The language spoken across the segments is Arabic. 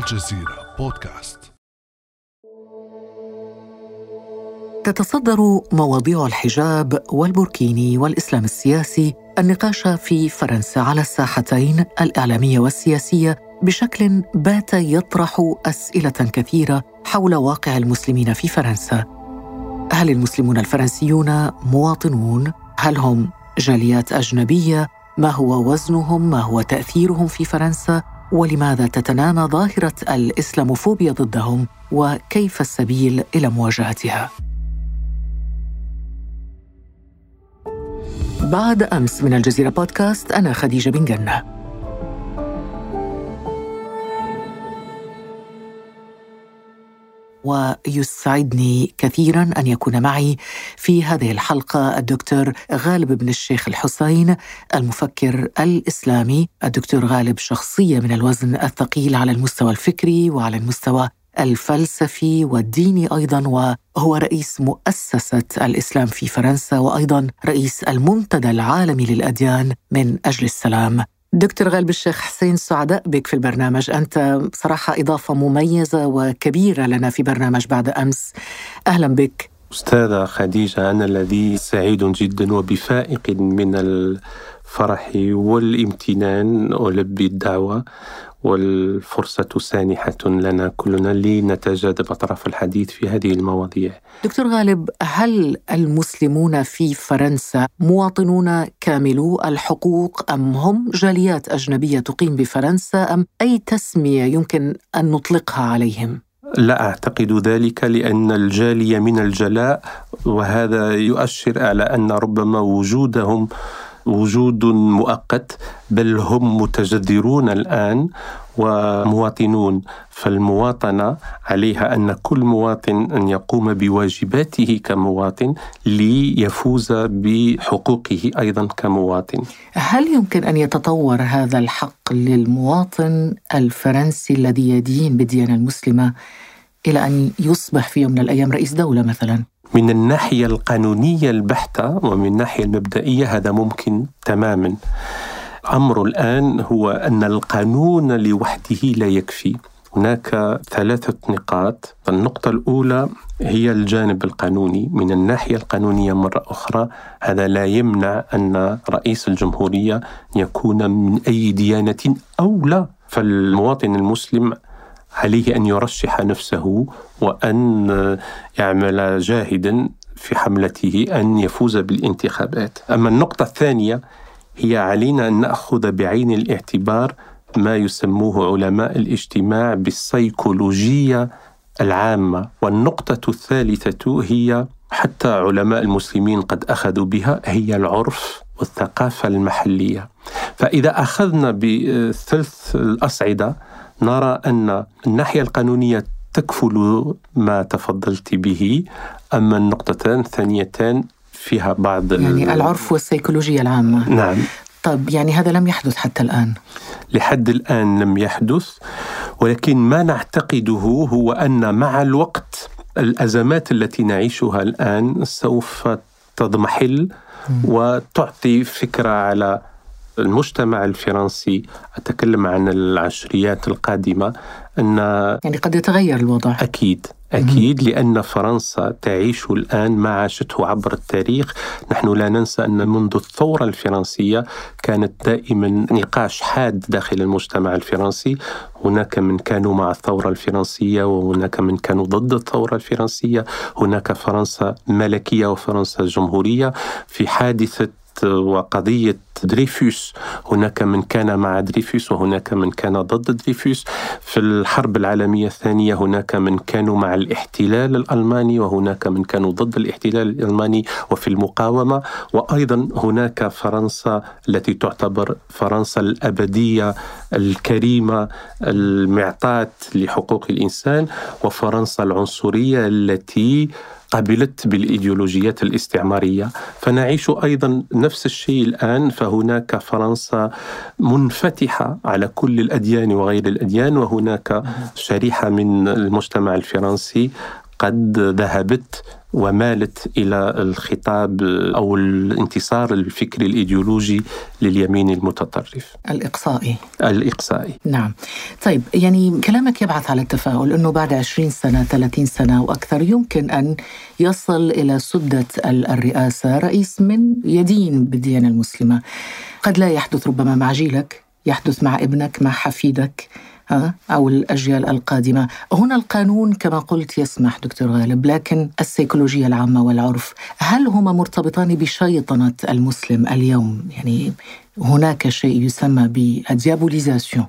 الجزيرة بودكاست تتصدر مواضيع الحجاب والبوركيني والإسلام السياسي النقاش في فرنسا على الساحتين الإعلامية والسياسية بشكل بات يطرح أسئلة كثيرة حول واقع المسلمين في فرنسا هل المسلمون الفرنسيون مواطنون؟ هل هم جاليات أجنبية؟ ما هو وزنهم؟ ما هو تأثيرهم في فرنسا؟ ولماذا تتنامى ظاهرة الإسلاموفوبيا ضدهم؟ وكيف السبيل إلى مواجهتها؟ بعد أمس من الجزيرة بودكاست أنا خديجة بن جنة ويسعدني كثيرا أن يكون معي في هذه الحلقة الدكتور غالب بن الشيخ الحسين المفكر الإسلامي، الدكتور غالب شخصية من الوزن الثقيل على المستوى الفكري وعلى المستوى الفلسفي والديني أيضا وهو رئيس مؤسسة الإسلام في فرنسا وأيضا رئيس المنتدى العالمي للأديان من أجل السلام. دكتور غالب الشيخ حسين سعداء بك في البرنامج. أنت بصراحة إضافة مميزة وكبيرة لنا في برنامج بعد أمس. أهلا بك. أستاذة خديجة أنا الذي سعيد جدا وبفائق من الفرح والامتنان. ألبي الدعوة. والفرصة سانحة لنا كلنا لنتجاذب أطراف الحديث في هذه المواضيع دكتور غالب هل المسلمون في فرنسا مواطنون كاملو الحقوق أم هم جاليات أجنبية تقيم بفرنسا أم أي تسمية يمكن أن نطلقها عليهم؟ لا أعتقد ذلك لأن الجاليه من الجلاء وهذا يؤشر على أن ربما وجودهم وجود مؤقت بل هم متجذرون الآن ومواطنون فالمواطنة عليها أن كل مواطن أن يقوم بواجباته كمواطن ليفوز بحقوقه أيضا كمواطن. هل يمكن أن يتطور هذا الحق للمواطن الفرنسي الذي يدين بالديانة المسلمة إلى أن يصبح في يوم من الأيام رئيس دولة مثلا؟ من الناحية القانونية البحتة ومن الناحية المبدئية هذا ممكن تماما. أمر الآن هو أن القانون لوحده لا يكفي. هناك ثلاثة نقاط النقطة الأولى هي الجانب القانوني من الناحية القانونية مرة أخرى هذا لا يمنع أن رئيس الجمهورية يكون من أي ديانة أو لا فالمواطن المسلم عليه أن يرشح نفسه وأن يعمل جاهدا في حملته أن يفوز بالانتخابات. أما النقطة الثانية هي علينا أن نأخذ بعين الاعتبار ما يسموه علماء الاجتماع بالسيكولوجية العامة، والنقطة الثالثة هي حتى علماء المسلمين قد أخذوا بها هي العرف والثقافة المحلية. فإذا أخذنا بثلث الأصعدة نرى أن الناحية القانونية تكفل ما تفضلت به أما النقطتان الثانيتان فيها بعض يعني العرف والسيكولوجيا العامة. نعم. طب يعني هذا لم يحدث حتى الآن. لحد الآن لم يحدث ولكن ما نعتقده هو أن مع الوقت الأزمات التي نعيشها الآن سوف تضمحل وتعطي فكرة على المجتمع الفرنسي أتكلم عن العشريات القادمة أن يعني قد يتغير الوضع. أكيد أكيد لأن فرنسا تعيش الآن ما عاشته عبر التاريخ. نحن لا ننسى أن منذ الثورة الفرنسية كانت دائما نقاش حاد داخل المجتمع الفرنسي. هناك من كانوا مع الثورة الفرنسية وهناك من كانوا ضد الثورة الفرنسية. هناك فرنسا ملكية وفرنسا جمهورية. في حادثة وقضية دريفوس هناك من كان مع دريفوس وهناك من كان ضد دريفوس في الحرب العالمية الثانية هناك من كانوا مع الاحتلال الألماني وهناك من كانوا ضد الاحتلال الألماني وفي المقاومة. وأيضا هناك فرنسا التي تعتبر فرنسا الأبدية الكريمة المعطاة لحقوق الإنسان. وفرنسا العنصرية التي قبلت بالإيديولوجيات الاستعمارية. فنعيش أيضا نفس الشيء الآن فهناك فرنسا منفتحة على كل الأديان وغير الأديان وهناك شريحة من المجتمع الفرنسي قد ذهبت ومالت إلى الخطاب أو الانتصار الفكري الإيديولوجي لليمين المتطرف. الإقصائي. الإقصائي. نعم. طيب يعني كلامك يبعث على التفاؤل إنه بعد 20 سنة 30 سنة وأكثر يمكن أن يصل إلى سدة الرئاسة رئيس من يدين بالديانة المسلمة. قد لا يحدث ربما مع جيلك يحدث مع ابنك مع حفيدك. أو الأجيال القادمة. هنا القانون كما قلت يسمح دكتور غالب لكن السيكولوجيا العامة والعرف هل هما مرتبطان بشيطنة المسلم اليوم؟ يعني هناك شيء يسمى بالديابوليزاسيون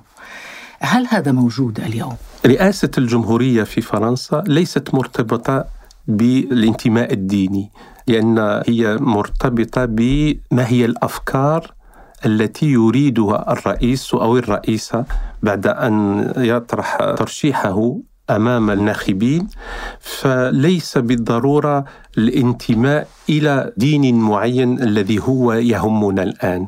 هل هذا موجود اليوم؟ رئاسة الجمهورية في فرنسا ليست مرتبطة بالانتماء الديني لأن هي مرتبطة بما هي الأفكار التي يريدها الرئيس أو الرئيسة بعد أن يطرح ترشيحه أمام الناخبين فليس بالضرورة الانتماء إلى دين معين الذي هو يهمنا الآن.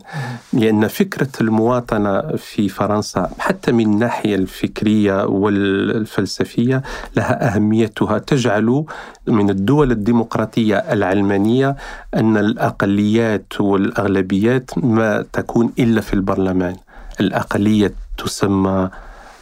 لأن فكرة المواطنة في فرنسا حتى من الناحية الفكرية والفلسفية لها أهميتها. تجعل من الدول الديمقراطية العلمانية أن الأقليات والأغلبيات ما تكون إلا في البرلمان. الأقلية تسمى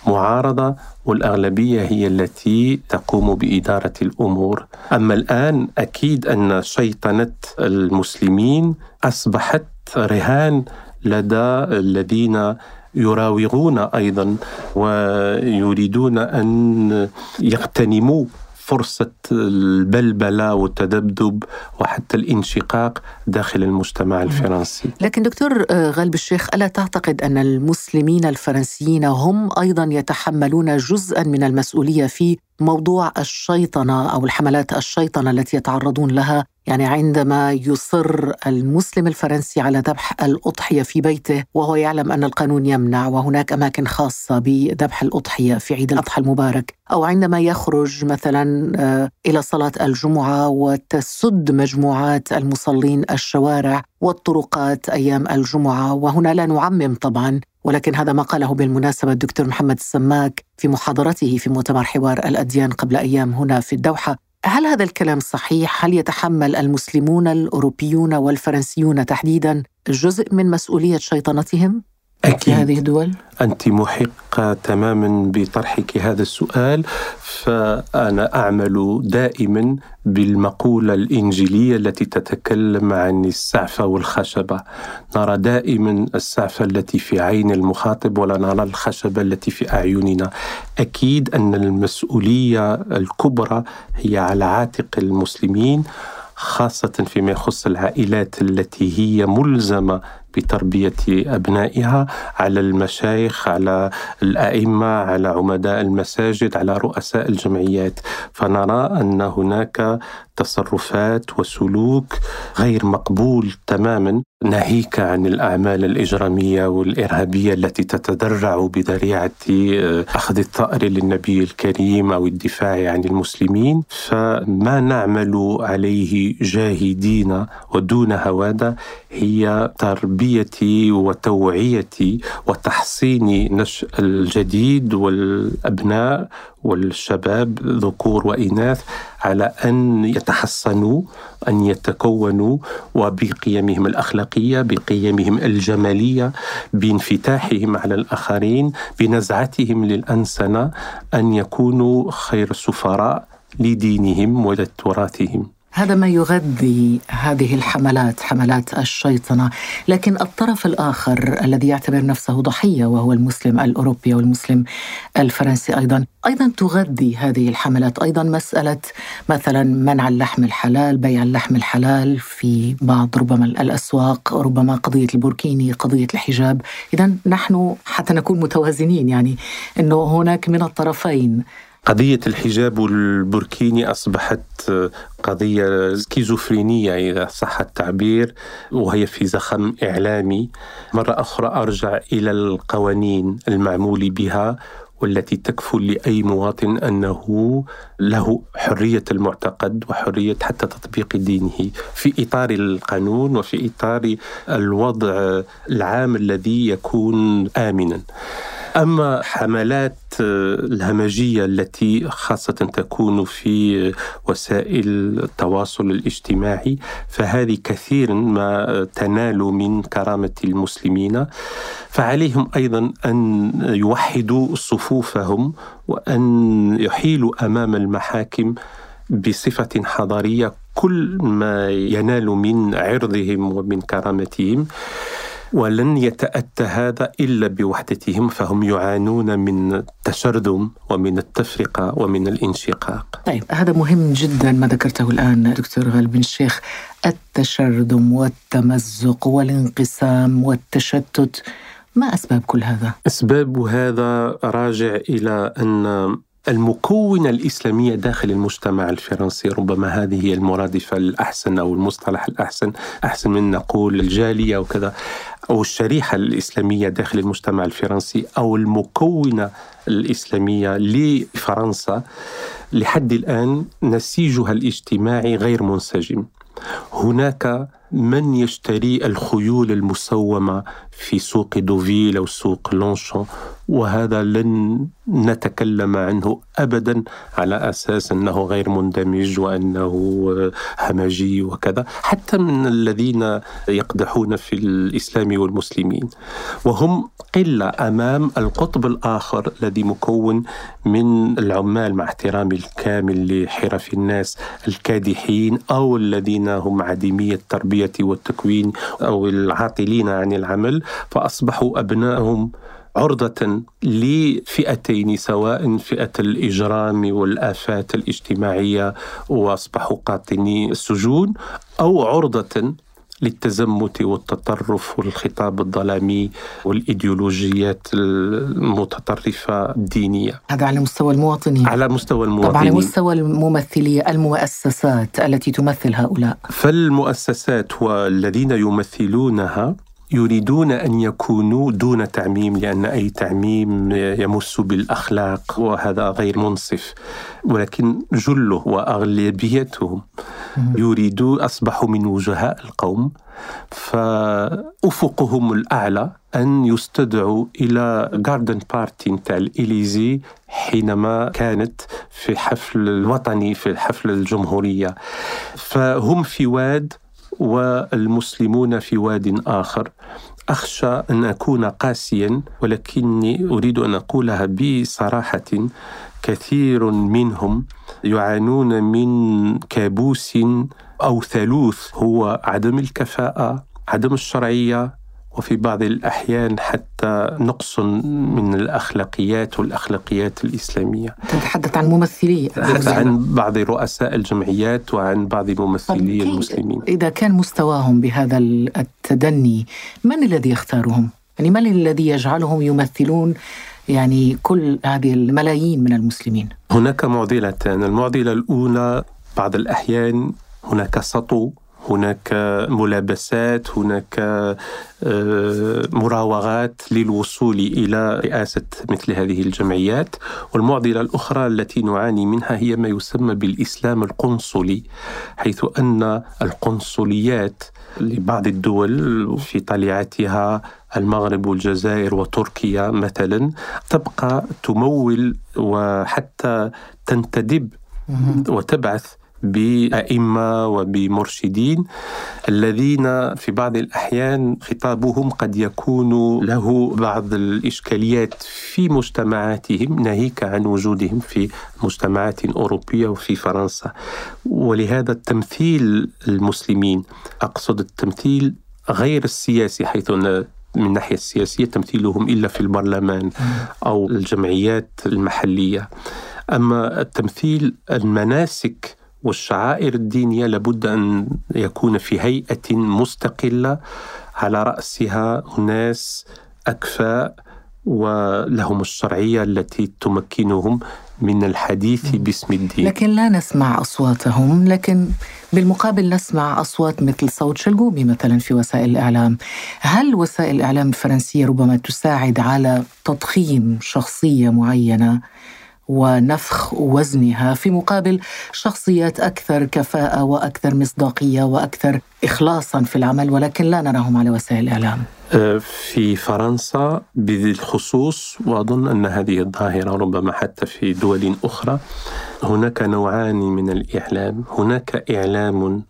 معارضة والأغلبية هي التي تقوم بإدارة الأمور. أما الآن أكيد أن شيطنة المسلمين أصبحت رهان لدى الذين يراوغون أيضا ويريدون أن يغتنموا فرصة البلبلة والتذبذب وحتى الانشقاق داخل المجتمع الفرنسي. لكن دكتور آه، غالب الشيخ ألا تعتقد أن المسلمين الفرنسيين هم أيضا يتحملون جزءا من المسؤولية في موضوع الشيطنة أو الحملات الشيطنة التي يتعرضون لها يعني عندما يصر المسلم الفرنسي على ذبح الأضحية في بيته وهو يعلم أن القانون يمنع وهناك أماكن خاصة بذبح الأضحية في عيد الأضحى المبارك أو عندما يخرج مثلا آه، إلى صلاة الجمعة وتسد مجموعات المصلين الشوارع والطرقات أيام الجمعة وهنا لا نعمم طبعا ولكن هذا ما قاله بالمناسبة الدكتور محمد السماك في محاضرته في مؤتمر حوار الأديان قبل أيام هنا في الدوحة هل هذا الكلام صحيح؟ هل يتحمل المسلمون الأوروبيون والفرنسيون تحديدا جزء من مسؤولية شيطنتهم؟ أكيد. في هذه الدول؟ أنت محقة تماما بطرحك هذا السؤال فأنا أعمل دائما بالمقولة الإنجيلية التي تتكلم عن السعفة والخشبة. نرى دائما السعفة التي في عين المخاطب ولا نرى الخشبة التي في أعيننا. أكيد أن المسؤولية الكبرى هي على عاتق المسلمين خاصة فيما يخص العائلات التي هي ملزمة بتربية أبنائها على المشايخ على الأئمة على عمداء المساجد على رؤساء الجمعيات. فنرى أن هناك تصرفات وسلوك غير مقبول تماما. ناهيك عن الأعمال الإجرامية والإرهابية التي تتدرع بذريعة آه، أخذ الثأر للنبي الكريم أو الدفاع عن المسلمين. فما نعمل عليه جاهدين ودون هوادة هي تربية وتوعية وتحصين نشء الجديد والأبناء والشباب ذكور وإناث على أن يتحصنوا أن يتكونوا وبقيمهم الأخلاقية بقيمهم الجمالية بانفتاحهم على الآخرين بنزعتهم للأنسنة أن يكونوا خير سفراء لدينهم ولتراثهم. هذا ما يغذي هذه الحملات حملات الشيطنة. لكن الطرف الآخر الذي يعتبر نفسه ضحية وهو المسلم الأوروبي والمسلم الفرنسي أيضا أيضا تغذي هذه الحملات. أيضا مسألة مثلا منع اللحم الحلال بيع اللحم الحلال في بعض ربما الأسواق ربما قضية البوركيني قضية الحجاب. اذا نحن حتى نكون متوازنين يعني إنه هناك من الطرفين قضية الحجاب البوركيني أصبحت قضية سكيزوفرينية إذا صح التعبير وهي في زخم إعلامي. مرة أخرى أرجع إلى القوانين المعمول بها والتي تكفل لأي مواطن أنه له حرية المعتقد وحرية حتى تطبيق دينه. في إطار القانون وفي إطار الوضع العام الذي يكون آمنا. أما حملات الهمجية التي خاصة تكون في وسائل التواصل الاجتماعي فهذه كثيرا ما تنال من كرامة المسلمين. فعليهم أيضا أن يوحدوا صفوفهم وأن يحيلوا أمام المحاكم بصفة حضارية كل ما ينال من عرضهم ومن كرامتهم ولن يتأتى هذا إلا بوحدتهم فهم يعانون من التشرذم ومن التفرقة ومن الانشقاق طيب هذا مهم جدا ما ذكرته الآن دكتور غالب بن الشيخ التشرذم والتمزق والانقسام والتشتت ما أسباب كل هذا؟ أسباب هذا راجع إلى أن المكونة الإسلامية داخل المجتمع الفرنسي ربما هذه هي المرادفة الأحسن أو المصطلح الأحسن أحسن من نقول الجالية وكذا أو الشريحة الإسلامية داخل المجتمع الفرنسي أو المكونة الإسلامية لفرنسا. لحد الآن نسيجها الاجتماعي غير منسجم. هناك من يشتري الخيول المسومة في سوق دوفيل أو سوق لونشون؟ وهذا لن نتكلم عنه ابدا على أساس أنه غير مندمج وأنه همجي وكذا حتى من الذين يقدحون في الإسلام والمسلمين. وهم قلة أمام القطب الآخر الذي مكون من العمال مع احترامي الكامل لحرف الناس الكادحين أو الذين هم عديمي التربية والتكوين أو العاطلين عن العمل فأصبحوا ابنائهم عرضة لفئتين سواء فئة الإجرام والآفات الاجتماعية وأصبحوا قاطني السجون أو عرضة للتزمت والتطرف والخطاب الظلامي والإيديولوجيات المتطرفة الدينية. هذا على مستوى المواطنين. على مستوى المواطنين. طبعا على مستوى الممثليه المؤسسات التي تمثل هؤلاء. فالمؤسسات والذين يمثلونها يريدون أن يكونوا دون تعميم لأن أي تعميم يمس بالأخلاق وهذا غير منصف. ولكن جله وأغلبيتهم يريدوا أصبحوا من وجهاء القوم. فأفقهم الأعلى أن يستدعوا إلى جاردن بارتي نتاع الاليزي حينما كانت في حفل الوطني في حفل الجمهورية. فهم في واد والمسلمون في واد آخر. أخشى أن أكون قاسيا ولكني أريد أن أقولها بصراحة. كثير منهم يعانون من كابوس أو ثالوث هو عدم الكفاءة عدم الشرعية وفي بعض الأحيان حتى نقص من الأخلاقيات والأخلاقيات الإسلامية. تتحدث عن ممثلي عن بعض رؤساء الجمعيات وعن بعض ممثلي المسلمين. إذا كان مستواهم بهذا التدني من الذي يختارهم؟ يعني من الذي يجعلهم يمثلون يعني كل هذه الملايين من المسلمين؟ هناك معضلتان. المعضلة الأولى بعض الأحيان هناك سطو هناك ملابسات هناك آه، مراوغات للوصول إلى رئاسة مثل هذه الجمعيات. والمعضلة الأخرى التي نعاني منها هي ما يسمى بالإسلام القنصلي حيث أن القنصليات لبعض الدول في طليعتها المغرب والجزائر وتركيا مثلا تبقى تمول وحتى تنتدب وتبعث بأئمة وبمرشدين الذين في بعض الأحيان خطابهم قد يكون له بعض الإشكاليات في مجتمعاتهم ناهيك عن وجودهم في مجتمعات أوروبية وفي فرنسا. ولهذا التمثيل المسلمين أقصد التمثيل غير السياسي حيث أن من الناحية السياسية تمثيلهم إلا في البرلمان أو الجمعيات المحلية. أما التمثيل المناسك والشعائر الدينية لابد أن يكون في هيئة مستقلة على رأسها أناس أكفاء ولهم الشرعية التي تمكنهم من الحديث باسم الدين. لكن لا نسمع أصواتهم لكن بالمقابل نسمع أصوات مثل صوت شلقومي مثلا في وسائل الإعلام. هل وسائل الإعلام الفرنسية ربما تساعد على تضخيم شخصية معينة؟ ونفخ وزنها في مقابل شخصيات أكثر كفاءة وأكثر مصداقية وأكثر اخلاصا في العمل ولكن لا نراهم على وسائل الإعلام. أه، في فرنسا بالخصوص وأظن أن هذه الظاهرة ربما حتى في دول أخرى هناك نوعان من الإعلام، هناك إعلام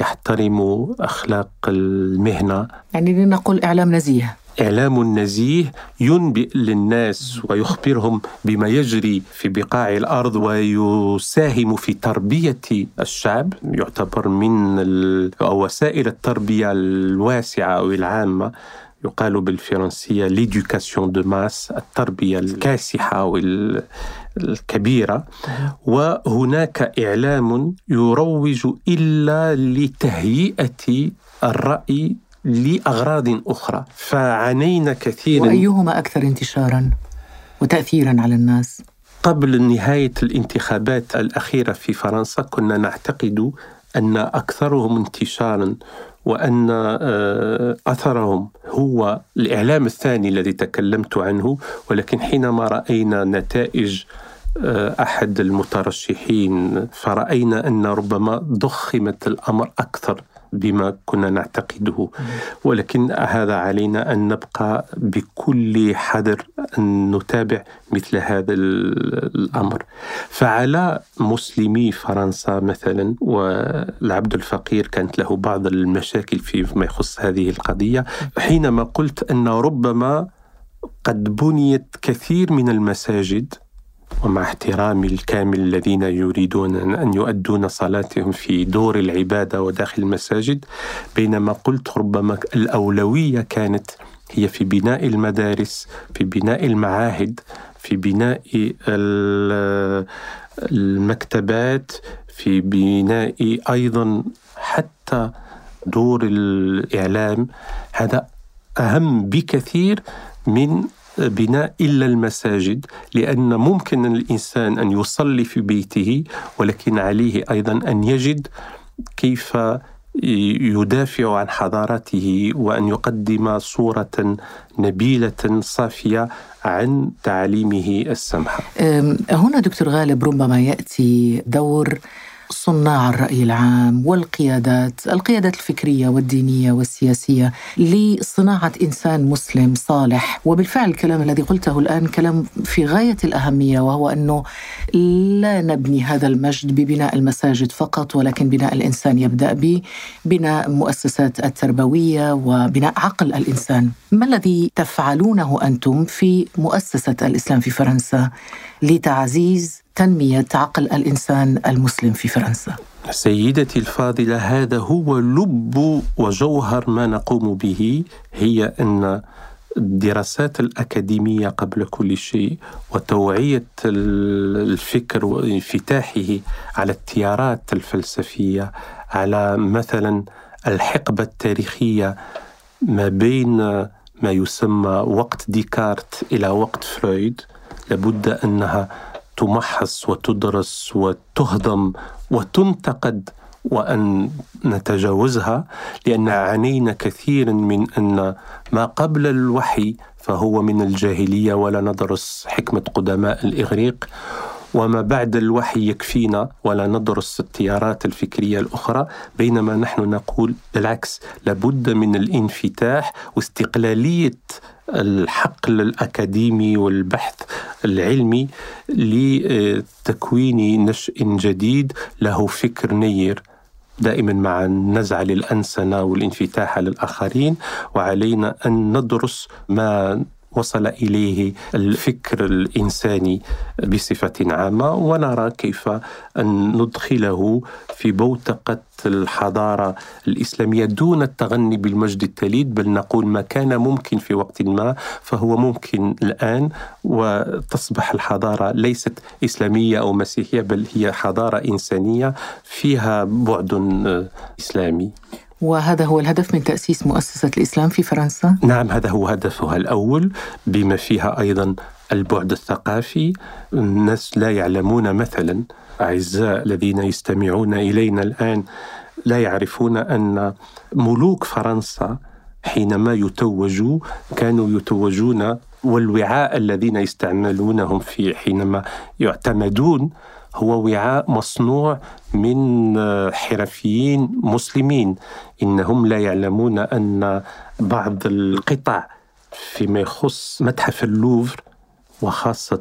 يحترم أخلاق المهنة. يعني لنقول إعلام نزيه. إعلام نزيه ينبئ للناس ويخبرهم بما يجري في بقاع الأرض ويساهم في تربية الشعب يعتبر من وسائل التربية الواسعة أو العامة. يقال بالفرنسية l'éducation de masse التربية الكاسحة أو الكبيرة. وهناك إعلام يروج إلا لتهيئة الرأي لأغراض أخرى. فعانينا كثيرا وأيهما أكثر انتشارا وتأثيرا على الناس؟ قبل نهاية الانتخابات الأخيرة في فرنسا كنا نعتقد أن أكثرهم انتشارا وأن آه، أثرهم هو الإعلام الثاني الذي تكلمت عنه. ولكن حينما رأينا نتائج آه، أحد المترشحين فرأينا أن ربما ضخمت الأمر أكثر. بما كنا نعتقده. ولكن هذا علينا أن نبقى بكل حذر أن نتابع مثل هذا الأمر. فعلى مسلمي فرنسا مثلا والعبد الفقير كانت له بعض المشاكل فيما يخص هذه القضية حينما قلت أن ربما قد بنيت كثير من المساجد ومع احترامي الكامل الذين يريدون أن يؤدون صلاتهم في دور العبادة وداخل المساجد بينما قلت ربما الأولوية كانت هي في بناء المدارس في بناء المعاهد في بناء المكتبات في بناء أيضا حتى دور الإعلام. هذا أهم بكثير من بناء إلا المساجد لأن ممكن الإنسان أن يصلي في بيته ولكن عليه أيضا أن يجد كيف يدافع عن حضارته وأن يقدم صورة نبيلة صافية عن تعليمه السمحة. هنا دكتور غالب ربما يأتي دور صناع الرأي العام والقيادات القيادات الفكرية والدينية والسياسية لصناعة إنسان مسلم صالح. وبالفعل الكلام الذي قلته الآن كلام في غاية الأهمية وهو أنه لا نبني هذا المجد ببناء المساجد فقط ولكن بناء الإنسان يبدأ ببناء مؤسسات التربوية وبناء عقل الإنسان. ما الذي تفعلونه أنتم في مؤسسة الإسلام في فرنسا لتعزيز تنمية عقل الإنسان المسلم في فرنسا. سيدتي الفاضلة هذا هو لب وجوهر ما نقوم به هي أن الدراسات الأكاديمية قبل كل شيء وتوعية الفكر وانفتاحه على التيارات الفلسفية على مثلا الحقبة التاريخية ما بين ما يسمى وقت ديكارت إلى وقت فرويد. لابد أنها تمحص وتدرس وتهضم وتنتقد وأن نتجاوزها لأن عانينا كثيرا من أن ما قبل الوحي فهو من الجاهلية ولا ندرس حكمة قدماء الإغريق وما بعد الوحي يكفينا ولا ندرس التيارات الفكرية الأخرى بينما نحن نقول بالعكس لابد من الانفتاح واستقلالية الحقل الاكاديمي والبحث العلمي لتكوين نشء جديد له فكر نير. دائما مع النزعة للأنسنة والانفتاح على الاخرين وعلينا أن ندرس ما وصل إليه الفكر الإنساني بصفة عامة ونرى كيف أن ندخله في بوتقة الحضارة الإسلامية دون التغني بالمجد التليد بل نقول ما كان ممكن في وقت ما فهو ممكن الآن وتصبح الحضارة ليست إسلامية أو مسيحية بل هي حضارة إنسانية فيها بعد إسلامي. وهذا هو الهدف من تأسيس مؤسسة الإسلام في فرنسا؟ نعم هذا هو هدفها الأول بما فيها أيضا البعد الثقافي الناس لا يعلمون مثلا أعزاء الذين يستمعون إلينا الآن لا يعرفون أن ملوك فرنسا حينما يتوجوا كانوا يتوجون والوعاء الذين يستعملونهم في حينما يعتمدون هو وعاء مصنوع من حرفيين مسلمين. إنهم لا يعلمون أن بعض القطع فيما يخص متحف اللوفر وخاصة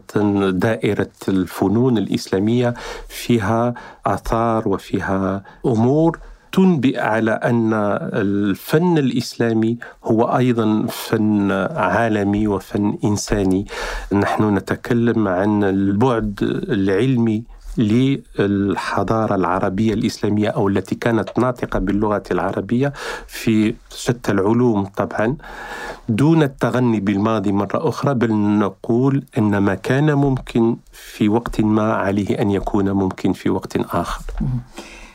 دائرة الفنون الإسلامية فيها آثار وفيها أمور تنبئ على أن الفن الإسلامي هو أيضا فن عالمي وفن إنساني. نحن نتكلم عن البعد العلمي للحضارة العربية الإسلامية أو التي كانت ناطقة باللغة العربية في شتى العلوم طبعا. دون التغني بالماضي مرة أخرى بل نقول أن ما كان ممكن في وقت ما عليه أن يكون ممكن في وقت آخر.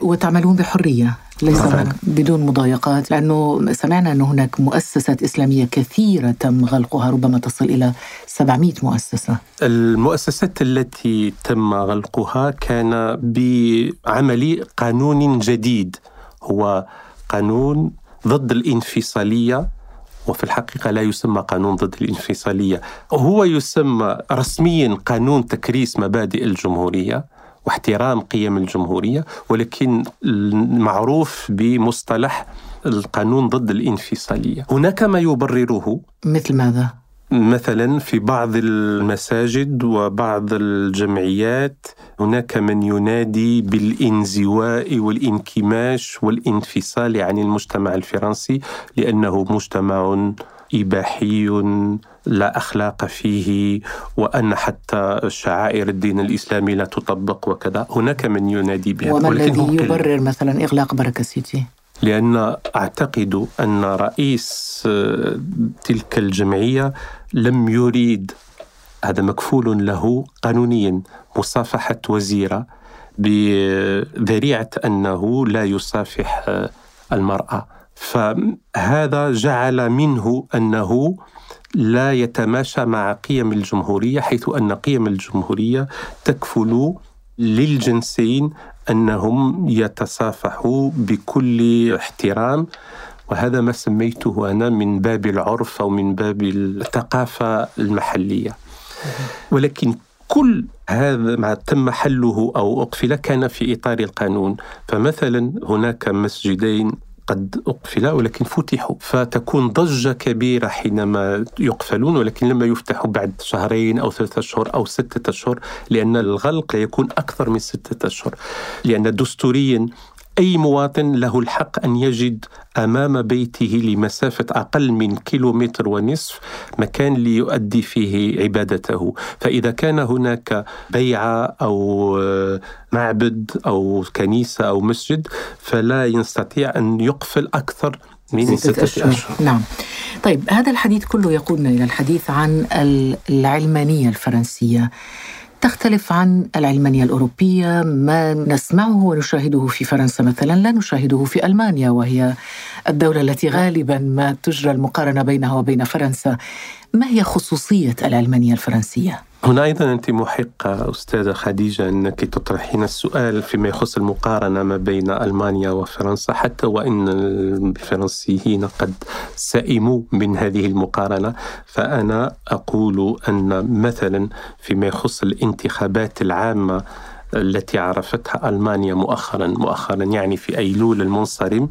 وتعملون بحرية. ليس بدون مضايقات لأنه سمعنا أن هناك مؤسسات إسلامية كثيرة تم غلقها ربما تصل إلى 700 مؤسسة. المؤسسات التي تم غلقها كان بعمل قانون جديد هو قانون ضد الانفصالية وفي الحقيقة لا يسمى قانون ضد الانفصالية هو يسمى رسميا قانون تكريس مبادئ الجمهورية. واحترام قيم الجمهورية ولكن معروف بمصطلح القانون ضد الانفصالية. هناك ما يبرره مثل ماذا؟ مثلا في بعض المساجد وبعض الجمعيات هناك من ينادي بالانزواء والانكماش والانفصال عن المجتمع الفرنسي لأنه مجتمع إباحي لا أخلاق فيه وأن حتى شعائر الدين الإسلامي لا تطبق وكذا. هناك من ينادي بها وما الذي يبرر مثلا إغلاق بركة سيتي؟ لأن أعتقد أن رئيس آه، تلك الجمعية لم يريد هذا مكفول له قانونيا مصافحة وزيرة بذريعة أنه لا يصافح آه، المرأة. فهذا جعل منه أنه لا يتماشى مع قيم الجمهورية حيث أن قيم الجمهورية تكفل للجنسين أنهم يتصافحوا بكل احترام. وهذا ما سميته أنا من باب العرف أو من باب الثقافة المحلية. ولكن كل هذا ما تم حله أو أقفل كان في إطار القانون. فمثلا هناك مسجدين قد أقفل ولكن فتحوا. فتكون ضجة كبيرة حينما يقفلون ولكن لما يفتحوا بعد شهرين أو ثلاثة أشهر أو ستة أشهر لأن الغلق يكون أكثر من ستة أشهر. لأن دستوريا أي مواطن له الحق أن يجد أمام بيته لمسافة أقل من كيلومتر ونصف مكان ليؤدي فيه عبادته. فإذا كان هناك بيعة أو معبد أو كنيسة أو مسجد فلا يستطيع أن يقفل أكثر من ستة أشهر. نعم. طيب هذا الحديث كله يقودنا إلى الحديث عن العلمانية الفرنسية. تختلف عن العلمانية الأوروبية ما نسمعه ونشاهده في فرنسا مثلا لا نشاهده في ألمانيا وهي الدولة التي غالبا ما تجرى المقارنة بينها وبين فرنسا ما هي خصوصية العلمانية الفرنسية؟ هنا أيضا أنت محقة أستاذة خديجة أنك تطرحين السؤال فيما يخص المقارنة ما بين ألمانيا وفرنسا حتى وإن الفرنسيين قد سئموا من هذه المقارنة. فأنا أقول أن مثلا فيما يخص الانتخابات العامة التي عرفتها ألمانيا مؤخرا. مؤخرا يعني في أيلول المنصرم.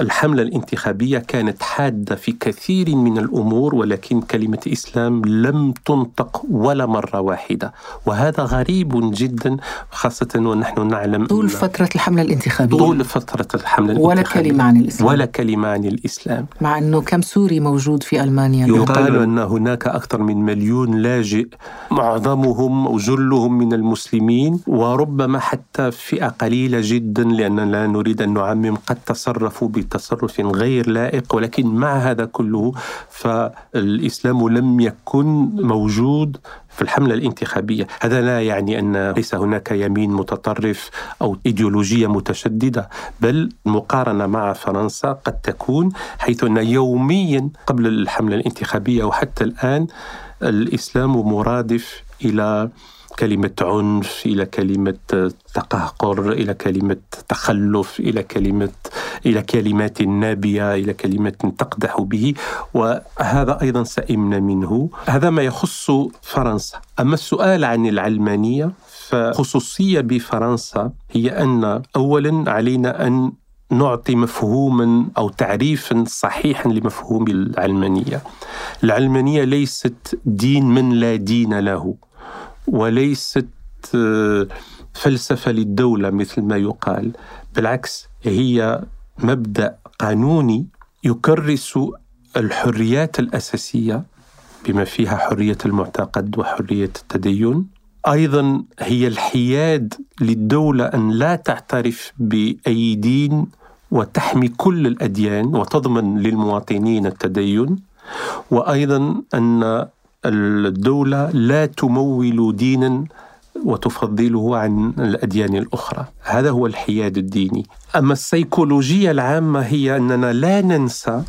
الحملة الانتخابية كانت حادة في كثير من الأمور ولكن كلمة إسلام لم تنطق ولا مرة واحدة. وهذا غريب جدا خاصة ونحن نعلم طول فترة الحملة الانتخابية. طول فترة الحملة الانتخابية. ولا كلمة عن الإسلام. ولا كلمة عن الإسلام. مع أنه كم سوري موجود في ألمانيا. يقال أن هناك أكثر من مليون لاجئ. معظمهم أو جلهم من المسلمين وربما حتى فئة قليلة جدا لأننا لا نريد أن نعمم قد تصرفوا بتصرف غير لائق ولكن مع هذا كله فالإسلام لم يكن موجود في الحملة الانتخابية. هذا لا يعني أن ليس هناك يمين متطرف أو إيديولوجية متشددة بل المقارنة مع فرنسا قد تكون حيث أن يوميا قبل الحملة الانتخابية وحتى الآن الإسلام مرادف إلى كلمة عنف إلى كلمة تقهقر إلى كلمة تخلف إلى كلمة إلى كلمات نابية إلى كلمات تقدح به. وهذا أيضا سئمنا منه. هذا ما يخص فرنسا. أما السؤال عن العلمانية فخصوصية بفرنسا هي أن أولا علينا أن نعطي مفهوما أو تعريفا صحيحا لمفهوم العلمانية. العلمانية ليست دين من لا دين له. وليست آه، فلسفة للدولة مثل ما يقال، بالعكس هي مبدأ قانوني يكرس الحريات الأساسية بما فيها حرية المعتقد وحرية التدين. أيضا هي الحياد للدولة أن لا تعترف بأي دين وتحمي كل الأديان وتضمن للمواطنين التدين. وأيضا أن الدولة لا تمول دينا وتفضله عن الأديان الأخرى. هذا هو الحياد الديني. أما السيكولوجية العامة هي أننا لا ننسى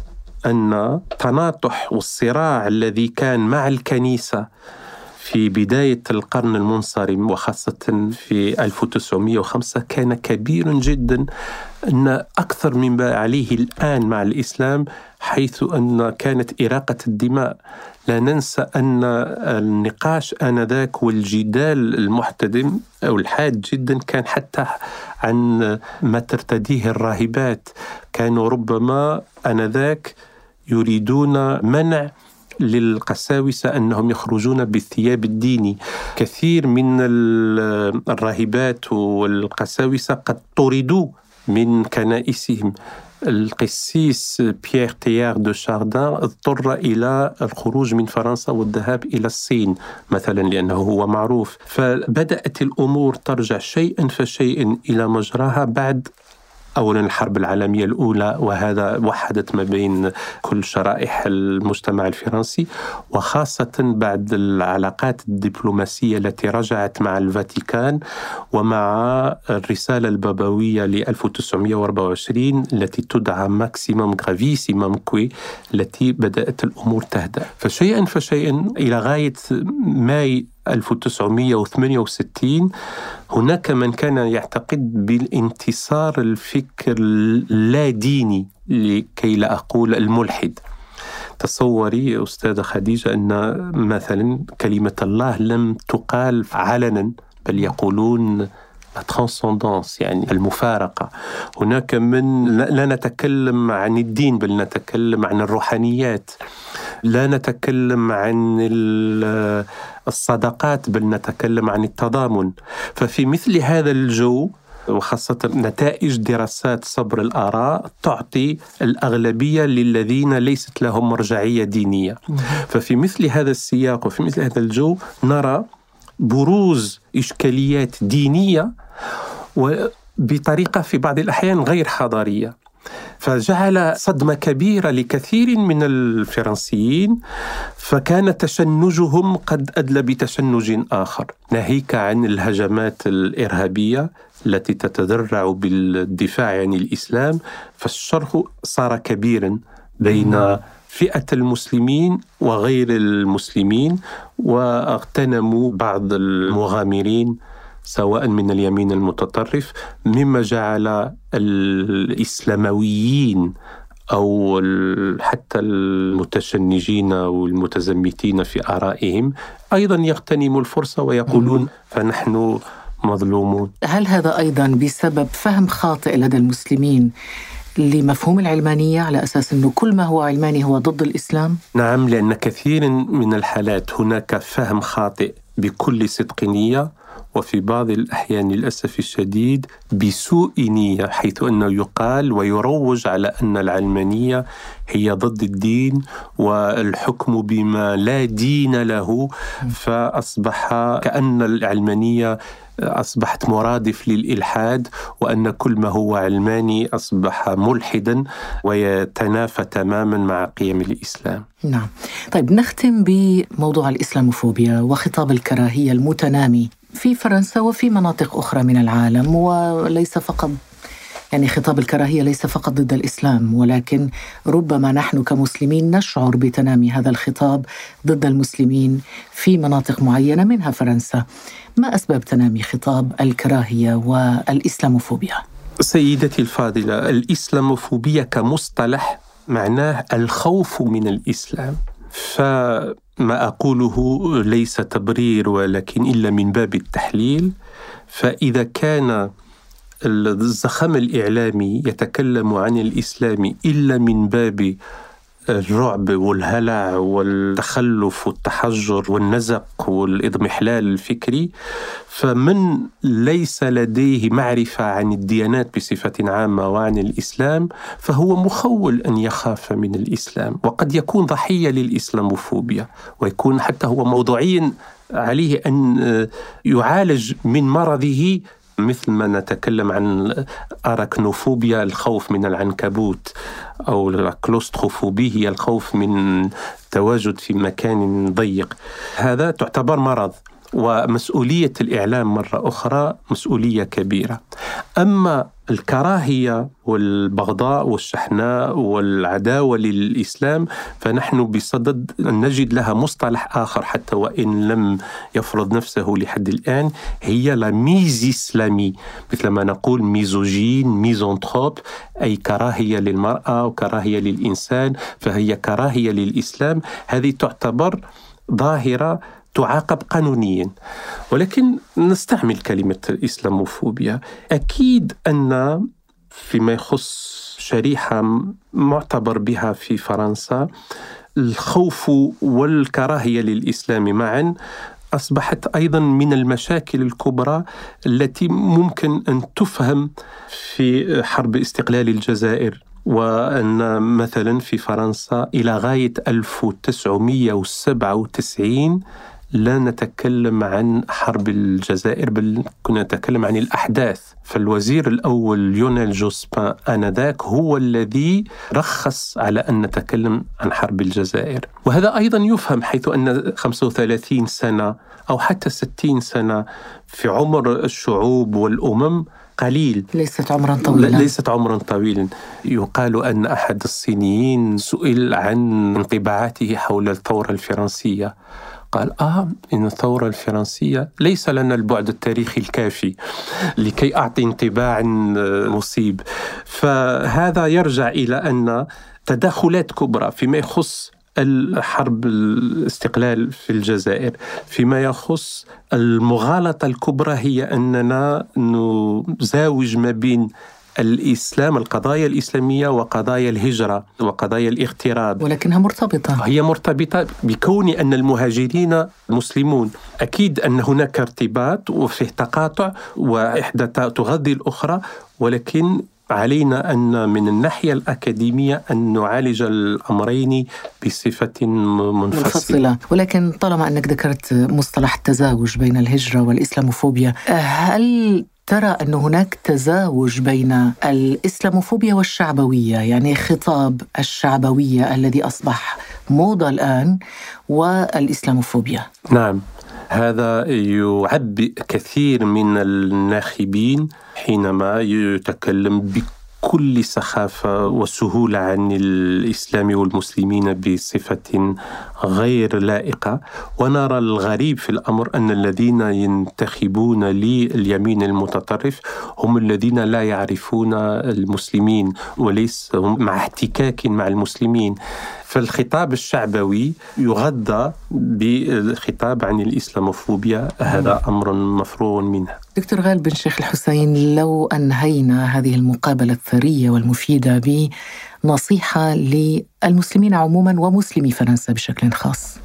أن تناطح والصراع الذي كان مع الكنيسة في بداية القرن المنصرم وخاصة في 1905 كان كبير جدا أن أكثر مما عليه الآن مع الإسلام حيث أن كانت إراقة الدماء. لا ننسى أن النقاش آنذاك والجدال المحتدم أو الحاد جدا كان حتى عن ما ترتديه الراهبات. كانوا ربما آنذاك يريدون منع للقساوسة أنهم يخرجون بالثياب الديني. كثير من الراهبات والقساوسة قد طردوا من كنائسهم. القسيس بيير تيار دو شاردان اضطر إلى الخروج من فرنسا والذهاب إلى الصين مثلا لأنه هو معروف. فبدأت الأمور ترجع شيئا فشيئا إلى مجراها بعد اولا الحرب العالمية الأولى وهذا وحدت ما بين كل شرائح المجتمع الفرنسي وخاصة بعد العلاقات الدبلوماسية التي رجعت مع الفاتيكان ومع الرسالة البابوية ل 1924 التي تدعى Maximam gravissimamque التي بدأت الأمور تهدأ. فشيئا فشيئا إلى غاية ماي 1968 هناك من كان يعتقد بالانتصار الفكر اللا ديني لكي لا أقول الملحد. تصوري أستاذة خديجة أن مثلا كلمة الله لم تقال علنا بل يقولون الترانسندانس يعني المفارقة هناك من لا نتكلم عن الدين بل نتكلم عن الروحانيات لا نتكلم عن الصداقات بل نتكلم عن التضامن ففي مثل هذا الجو وخاصة نتائج دراسات صبر الآراء تعطي الأغلبية للذين ليست لهم مرجعية دينية ففي مثل هذا السياق وفي مثل هذا الجو نرى بروز إشكاليات دينية وبطريقة في بعض الأحيان غير حضارية. فجعل صدمة كبيرة لكثير من الفرنسيين فكان تشنجهم قد أدلى بتشنج آخر. ناهيك عن الهجمات الإرهابية التي تتذرع بالدفاع عن الإسلام فالشرح صار كبيرا بين فئة المسلمين وغير المسلمين واغتنموا بعض المغامرين سواء من اليمين المتطرف مما جعل الإسلامويين أو حتى المتشنجين والمتزمتين في آرائهم أيضا يغتنموا الفرصة ويقولون فنحن مظلومون. هل هذا أيضا بسبب فهم خاطئ لدى المسلمين؟ لمفهوم العلمانية على أساس أنه كل ما هو علماني هو ضد الإسلام؟ نعم لأن كثير من الحالات هناك فهم خاطئ بكل صدق نية وفي بعض الأحيان للأسف الشديد بسوء نية حيث أنه يقال ويروج على أن العلمانية هي ضد الدين والحكم بما لا دين له فأصبح كأن العلمانية أصبحت مرادف للإلحاد وأن كل ما هو علماني أصبح ملحدا ويتنافى تماما مع قيم الإسلام. نعم. طيب نختم بموضوع الإسلاموفوبيا وخطاب الكراهية المتنامي. في فرنسا وفي مناطق أخرى من العالم وليس فقط يعني خطاب الكراهية ليس فقط ضد الإسلام ولكن ربما نحن كمسلمين نشعر بتنامي هذا الخطاب ضد المسلمين في مناطق معينة منها فرنسا ما أسباب تنامي خطاب الكراهية والإسلاموفوبيا؟ سيدتي الفاضلة الإسلاموفوبيا كمصطلح معناه الخوف من الإسلام فما أقوله ليس تبرير ولكن إلا من باب التحليل. فإذا كان الزخم الإعلامي يتكلم عن الإسلام إلا من باب الرعب والهلع والتخلف والتحجر والنزق والإضمحلال الفكري فمن ليس لديه معرفة عن الديانات بصفة عامة وعن الإسلام فهو مخول أن يخاف من الإسلام وقد يكون ضحية للإسلاموفوبيا ويكون حتى هو موضوعيا عليه أن يعالج من مرضه مثل ما نتكلم عن أراكنوفوبيا الخوف من العنكبوت أو الكلوستروفوبي هي الخوف من التواجد في مكان ضيق. هذا تعتبر مرض ومسؤولية الإعلام مرة أخرى مسؤولية كبيرة. أما الكراهية والبغضاء والشحناء والعداوة للإسلام فنحن بصدد أن نجد لها مصطلح آخر حتى وإن لم يفرض نفسه لحد الآن هي لا ميزيسلامي مثل ما نقول ميزوجين ميزونتروب أي كراهية للمرأة وكراهية للإنسان فهي كراهية للإسلام. هذه تعتبر ظاهرة تعاقب قانونيا. ولكن نستعمل كلمة الإسلاموفوبيا. أكيد أن فيما يخص شريحة معتبر بها في فرنسا الخوف والكراهية للإسلام معا أصبحت أيضا من المشاكل الكبرى التي ممكن أن تفهم في حرب استقلال الجزائر. وأن مثلا في فرنسا إلى غاية 1997 لا نتكلم عن حرب الجزائر بل كنا نتكلم عن الأحداث. فالوزير الأول ليونيل جوسبان آنذاك هو الذي رخص على أن نتكلم عن حرب الجزائر. وهذا أيضا يفهم حيث أن 35 سنة أو حتى 60 سنة في عمر الشعوب والأمم قليل. ليست عمرا طويلا. ليست عمرا طويلا. يقال أن أحد الصينيين سئل عن انطباعاته حول الثورة الفرنسية. قال آه إن الثورة الفرنسية ليس لنا البعد التاريخي الكافي لكي أعطي انطباع مصيب. فهذا يرجع إلى أن تدخلات كبرى فيما يخص الحرب الاستقلال في الجزائر فيما يخص المغالطة الكبرى هي أننا نزاوج ما بين الإسلام القضايا الإسلامية وقضايا الهجرة وقضايا الاغتراب. ولكنها مرتبطة. هي مرتبطة بكون أن المهاجرين مسلمون. أكيد أن هناك ارتباط وفيه تقاطع وإحدى تغذي الأخرى ولكن علينا أن من الناحية الأكاديمية أن نعالج الأمرين بصفة منفصلة, منفصلة. ولكن طالما أنك ذكرت مصطلح التزاوج بين الهجرة والإسلاموفوبيا هل ترى أن هناك تزاوج بين الإسلاموفوبيا والشعبوية يعني خطاب الشعبوية الذي أصبح موضة الآن والإسلاموفوبيا. نعم هذا يعبئ كثير من الناخبين حينما يتكلم بكل بكل سخافة وسهولة عن الإسلام والمسلمين بصفة غير لائقة. ونرى الغريب في الأمر أن الذين ينتخبون لليمين المتطرف هم الذين لا يعرفون المسلمين وليس هم مع احتكاك مع المسلمين. فالخطاب الشعبوي يغذى بالخطاب عن الإسلاموفوبيا. هذا أمر مفروغ منه. دكتور غالب بن شيخ الحسين لو أنهينا هذه المقابلة الثرية والمفيدة بنصيحة للمسلمين عموما ومسلمي فرنسا بشكل خاص.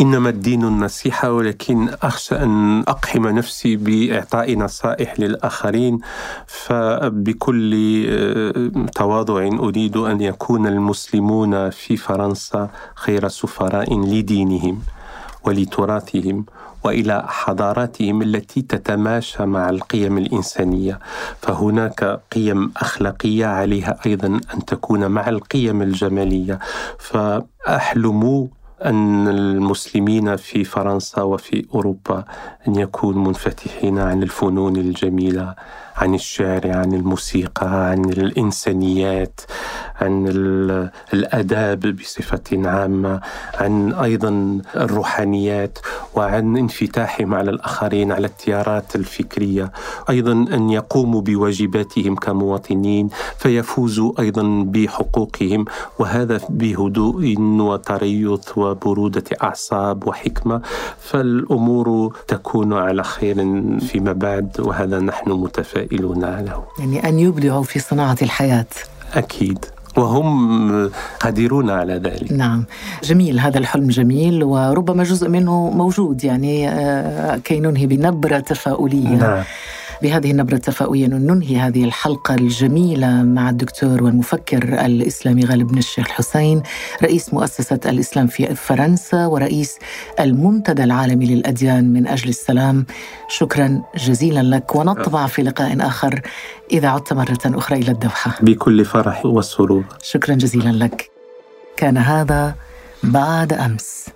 إنما الدين النصيحة ولكن أخشى أن أقحم نفسي بإعطاء نصائح للآخرين فبكل آه، تواضع أريد أن يكون المسلمون في فرنسا خير سفراء لدينهم ولتراثهم. وإلى حضاراتهم التي تتماشى مع القيم الإنسانية. فهناك قيم أخلاقية عليها أيضا أن تكون مع القيم الجمالية. فأحلم أن المسلمين في فرنسا وفي أوروبا أن يكونوا منفتحين عن الفنون الجميلة عن الشعر عن الموسيقى عن الإنسانيات عن الآداب بصفة عامة عن أيضا الروحانيات. وعن انفتاحهم على الآخرين على التيارات الفكرية أيضا أن يقوموا بواجباتهم كمواطنين فيفوزوا أيضا بحقوقهم وهذا بهدوء وتريث وبرودة أعصاب وحكمة. فالأمور تكون على خير فيما بعد وهذا نحن متفائلون له. يعني أن يبدعوا في صناعة الحياة. أكيد. وهم قادرون على ذلك. نعم. جميل هذا الحلم جميل وربما جزء منه موجود يعني آه، كي ننهي بنبرة تفاؤلية. نعم. بهذه النبرة التفاؤلية ننهي هذه الحلقة الجميلة مع الدكتور والمفكر الإسلامي غالب بن الشيخ الحسين رئيس مؤسسة الإسلام في فرنسا ورئيس المنتدى العالمي للأديان من أجل السلام. شكرا جزيلا لك ونطبع في لقاء آخر إذا عدت مرة أخرى إلى الدوحة. بكل فرح وسرور شكرا جزيلا لك. كان هذا بعد أمس.